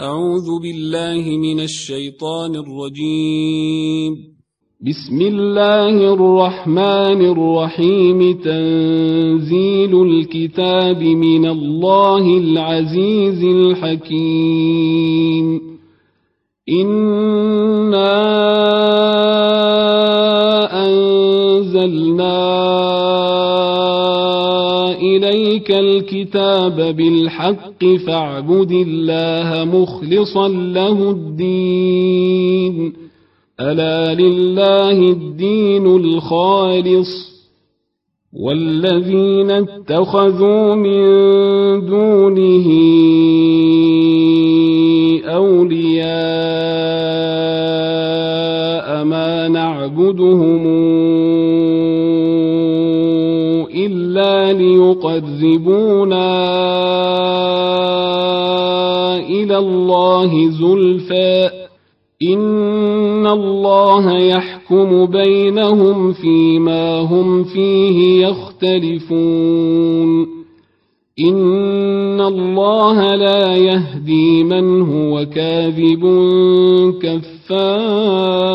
أعوذ بالله من الشيطان الرجيم. بسم الله الرحمن الرحيم. تنزيل الكتاب من الله العزيز الحكيم. إنا أنزلنا إليك الكتاب بالحق فاعبد الله مخلصا له الدين. ألا لله الدين الخالص. والذين اتخذوا من دونه أولياء ما نعبدهم إلا ليقربونا إلى الله زلفى إن الله يحكم بينهم فيما هم فيه يختلفون إن الله لا يهدي من هو كاذب كفار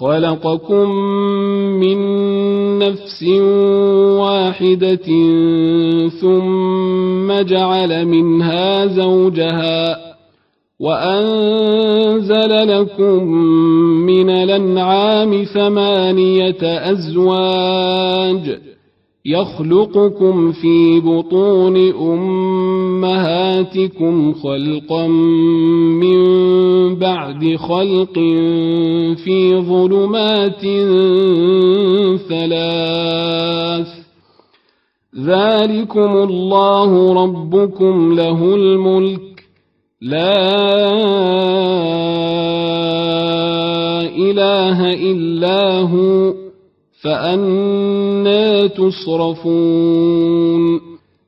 خلقكم من نفس واحدة ثم جعل منها زوجها وأنزل لكم من الأنعام ثمانية أزواج يخلقكم في بطون أمهاتكم خلقا من بعد خلق في ظلمات ثلاث. ذلكم الله ربكم له الملك. لا إله إلا هو. فأنا تصرفون.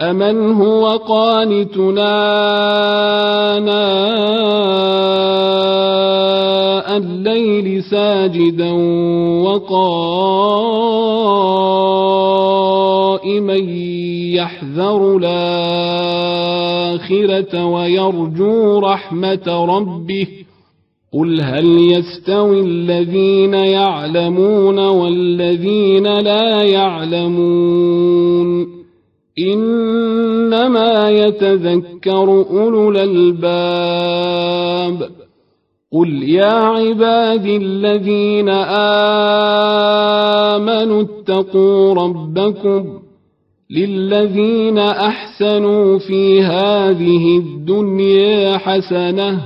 أمن هو قانتنا آناء الليل ساجدا وقائما يحذر الآخرة ويرجو رحمة ربه قل هل يستوي الذين يعلمون والذين لا يعلمون إنما يتذكر أولو الألباب. قل يا عبادي الذين آمنوا اتقوا ربكم للذين أحسنوا في هذه الدنيا حسنة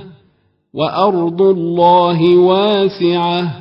وأرض الله واسعة.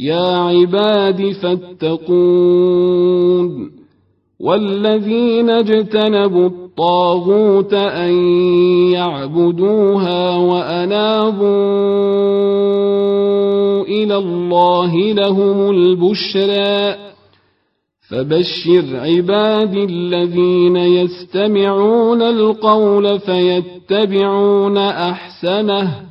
يا عباد فاتقون والذين اجتنبوا الطاغوت أن يعبدوها وأنابوا إلى الله لهم البشرى فبشر عبادي الذين يستمعون القول فيتبعون أحسنه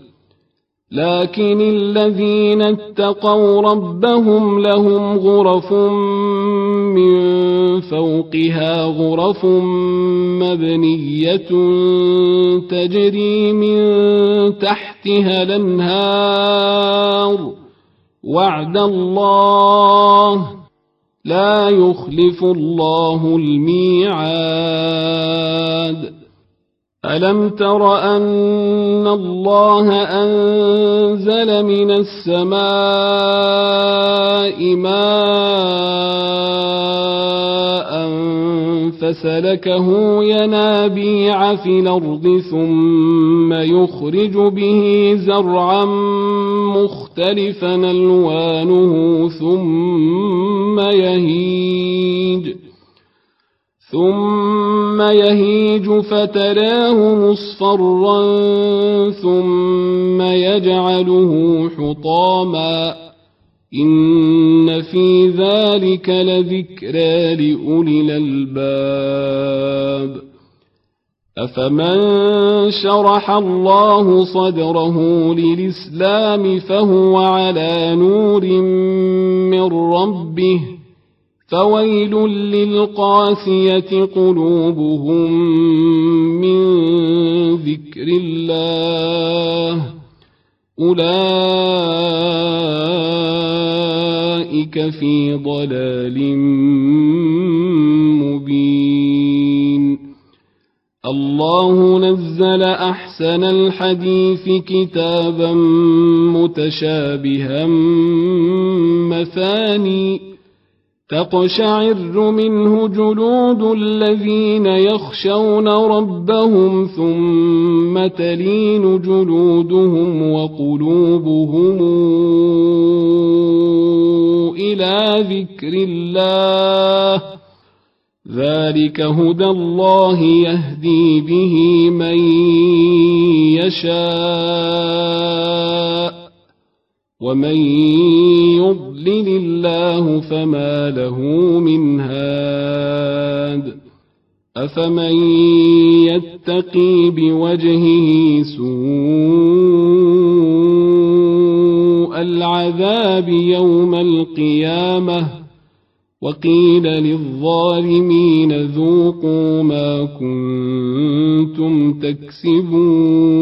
لكن الذين اتقوا ربهم لهم غرف من فوقها غرف مبنية تجري من تحتها الأنهار. وعد الله لا يخلف الله الميعاد. ألم تر أن الله أنزل من السماء ماء فسلكه ينابيع في الأرض ثم يخرج به زرعا مختلفا ألوانه ثم يهيج. ثم يهيج فتراه مصفرا ثم يجعله حطاما إن في ذلك لذكرى لأولي الألباب أفمن شرح الله صدره للإسلام فهو على نور من ربه فويل للقاسية قلوبهم من ذكر الله. أولئك في ضلال مبين. الله نزل أحسن الحديث كتابا متشابها مثاني تقشعر منه جلود الذين يخشون ربهم ثم تلين جلودهم وقلوبهم إلى ذكر الله. ذلك هدى الله يهدي به من يشاء ومن يضلل يضلل الله فما له من هاد. أفمن يتقي بوجهه سوء العذاب يوم القيامة وقيل للظالمين ذوقوا ما كنتم تكسبون.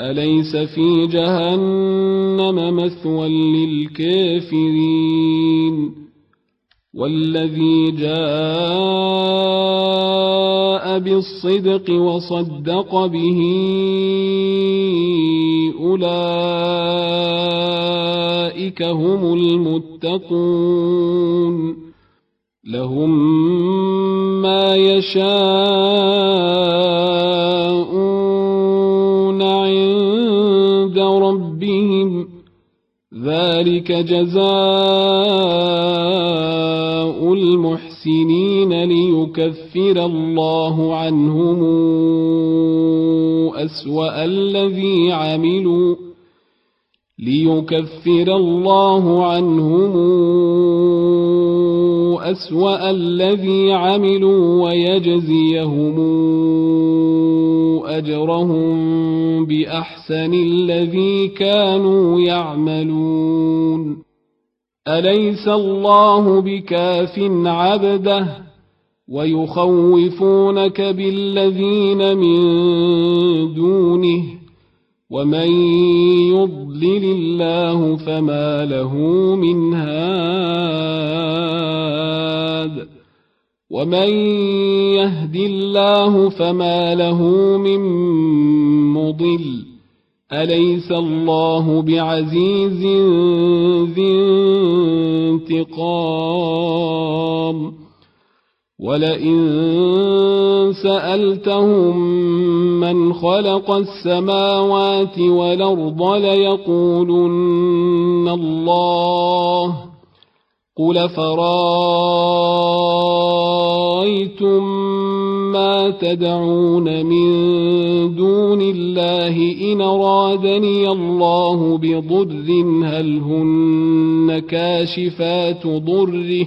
أليس في جهنم مثوى للكافرين؟ والذي جاء بالصدق وصدق به أولئك هم المتقون. لهم ما يشاءون ذلك جزاء المحسنين ليكفر الله عنهم أسوأ الذي عملوا ليكفر الله عنهم أسوأ الذي عملوا ويجزيهم أجرهم بأحسن الذي كانوا يعملون. أليس الله بكاف عبده ويخوفونك بالذين من دونه؟ ومن يضلل الله فما له من هاد. ومن يهد الله فما له من مضل أليس الله بعزيز ذي انتقام ولئن سألتهم من خلق السماوات والأرض ليقولن الله قل فرأيتم ما تدعون من دون الله إن أرادني الله بضر هل هن كاشفات ضره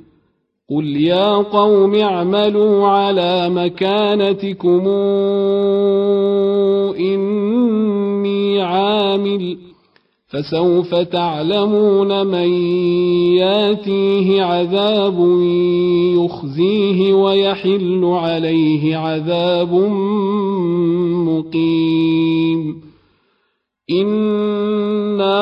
قل يا قوم اعملوا على مكانتكم إني عامل فسوف تعلمون من ياتيه عذاب يخزيه ويحل عليه عذاب مقيم أنا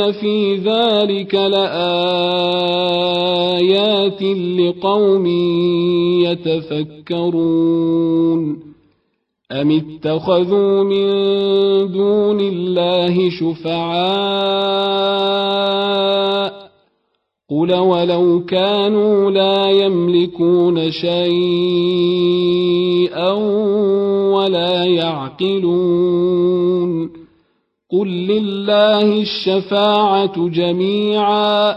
ان في ذلك لايات لقوم يتفكرون أم اتخذوا من دون الله شفعاء قل ولو كانوا لا يملكون شيئا ولا يعقلون قل لله الشفاعة جميعا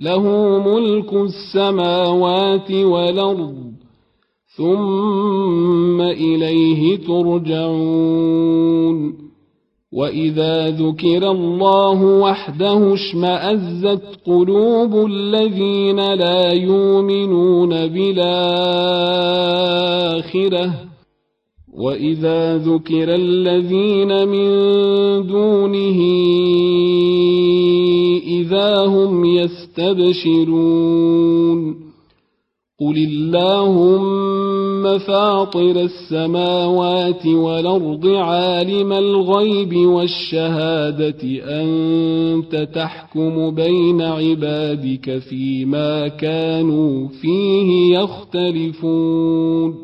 له ملك السماوات والأرض ثم اليه ترجعون واذا ذكر الله وحده اشمازت قلوب الذين لا يؤمنون بالاخره واذا ذكر الذين من دونه اذا هم يستبشرون قل اللهم فاطر السماوات والارض عالم الغيب والشهاده انت تحكم بين عبادك فيما كانوا فيه يختلفون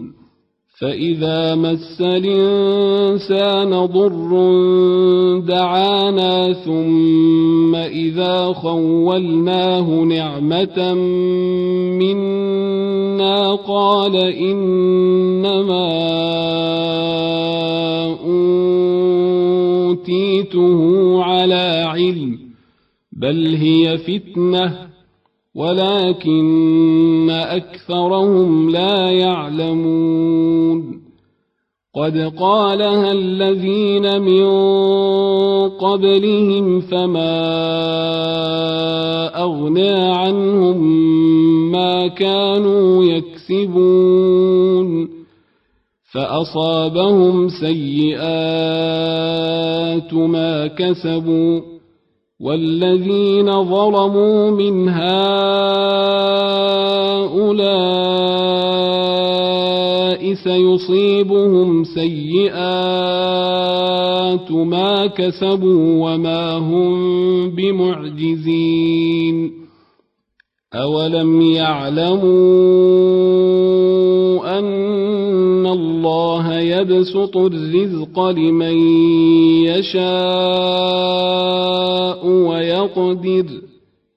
فإذا مس الإنسان ضر دعانا ثم إذا خولناه نعمة منا قال إنما أوتيته على علم بل هي فتنة ولكن أكثرهم لا يعلمون قد قالها الذين من قبلهم فما أغنى عنهم ما كانوا يكسبون فأصابهم سيئات ما كسبوا والذين ظلموا من هؤلاء سيصيبهم سيئات ما كسبوا وما هم بمعجزين. اولم يعلموا ان الله يبسط الرزق لمن يشاء ويقدر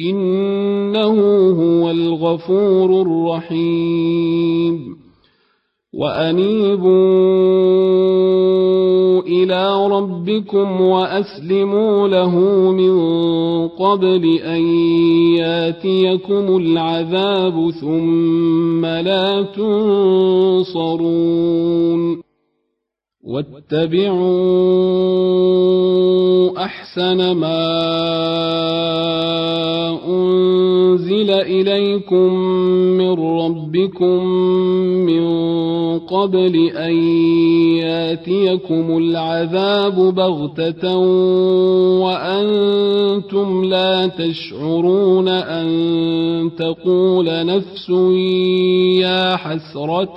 إنه هو الغفور الرحيم. وأنيبوا إلى ربكم وأسلموا له من قبل أن ياتيكم العذاب ثم لا تنصرون. واتبعوا أحسن ما أنزل إليكم من ربكم من قبل أن ياتيكم العذاب بغتة وأنتم لا تشعرون أن تقول نفس يا حسرة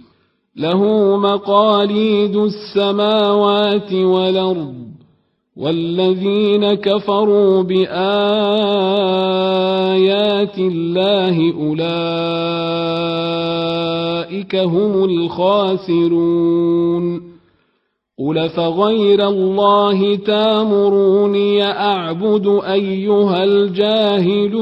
له مقاليد السماوات والأرض والذين كفروا بآيات الله أولئك هم الخاسرون قل فغير الله تامروني أعبد أيها الجاهلون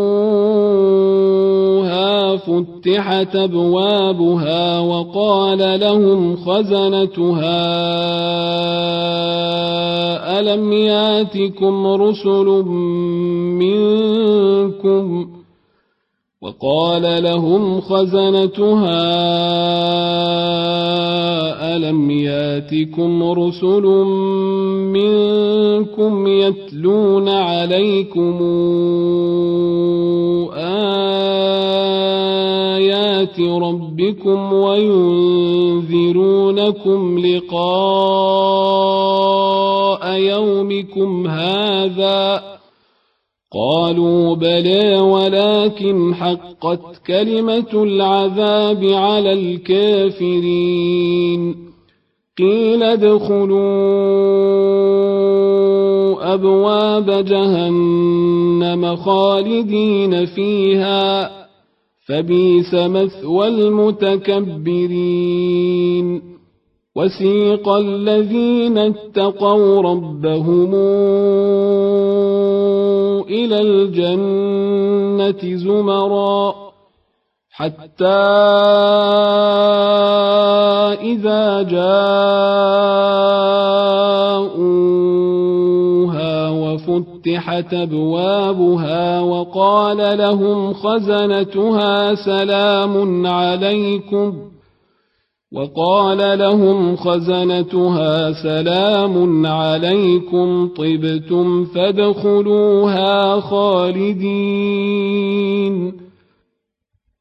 فتحت أبوابها وقال لهم خزنتها ألم ياتكم رسل منكم؟ وقال لهم خزنتها ألم ياتكم رسل منكم يتلون عليكم؟ آيات ربكم وينذرونكم لقاء يومكم هذا ۖ قالوا بلى ولكن حقت كلمة العذاب على الكافرين قيل ادخلوا أبواب جهنم خالدين فيها فبيس مثوى المتكبرين. وسيق الذين اتقوا ربهم إلى الجنة زمرا حتى إذا جاءوها وفتحت أبوابها وقال لهم خزنتها سلام عليكم. وقال لهم خزنتها سلام عليكم. طبتم فادخلوها خالدين.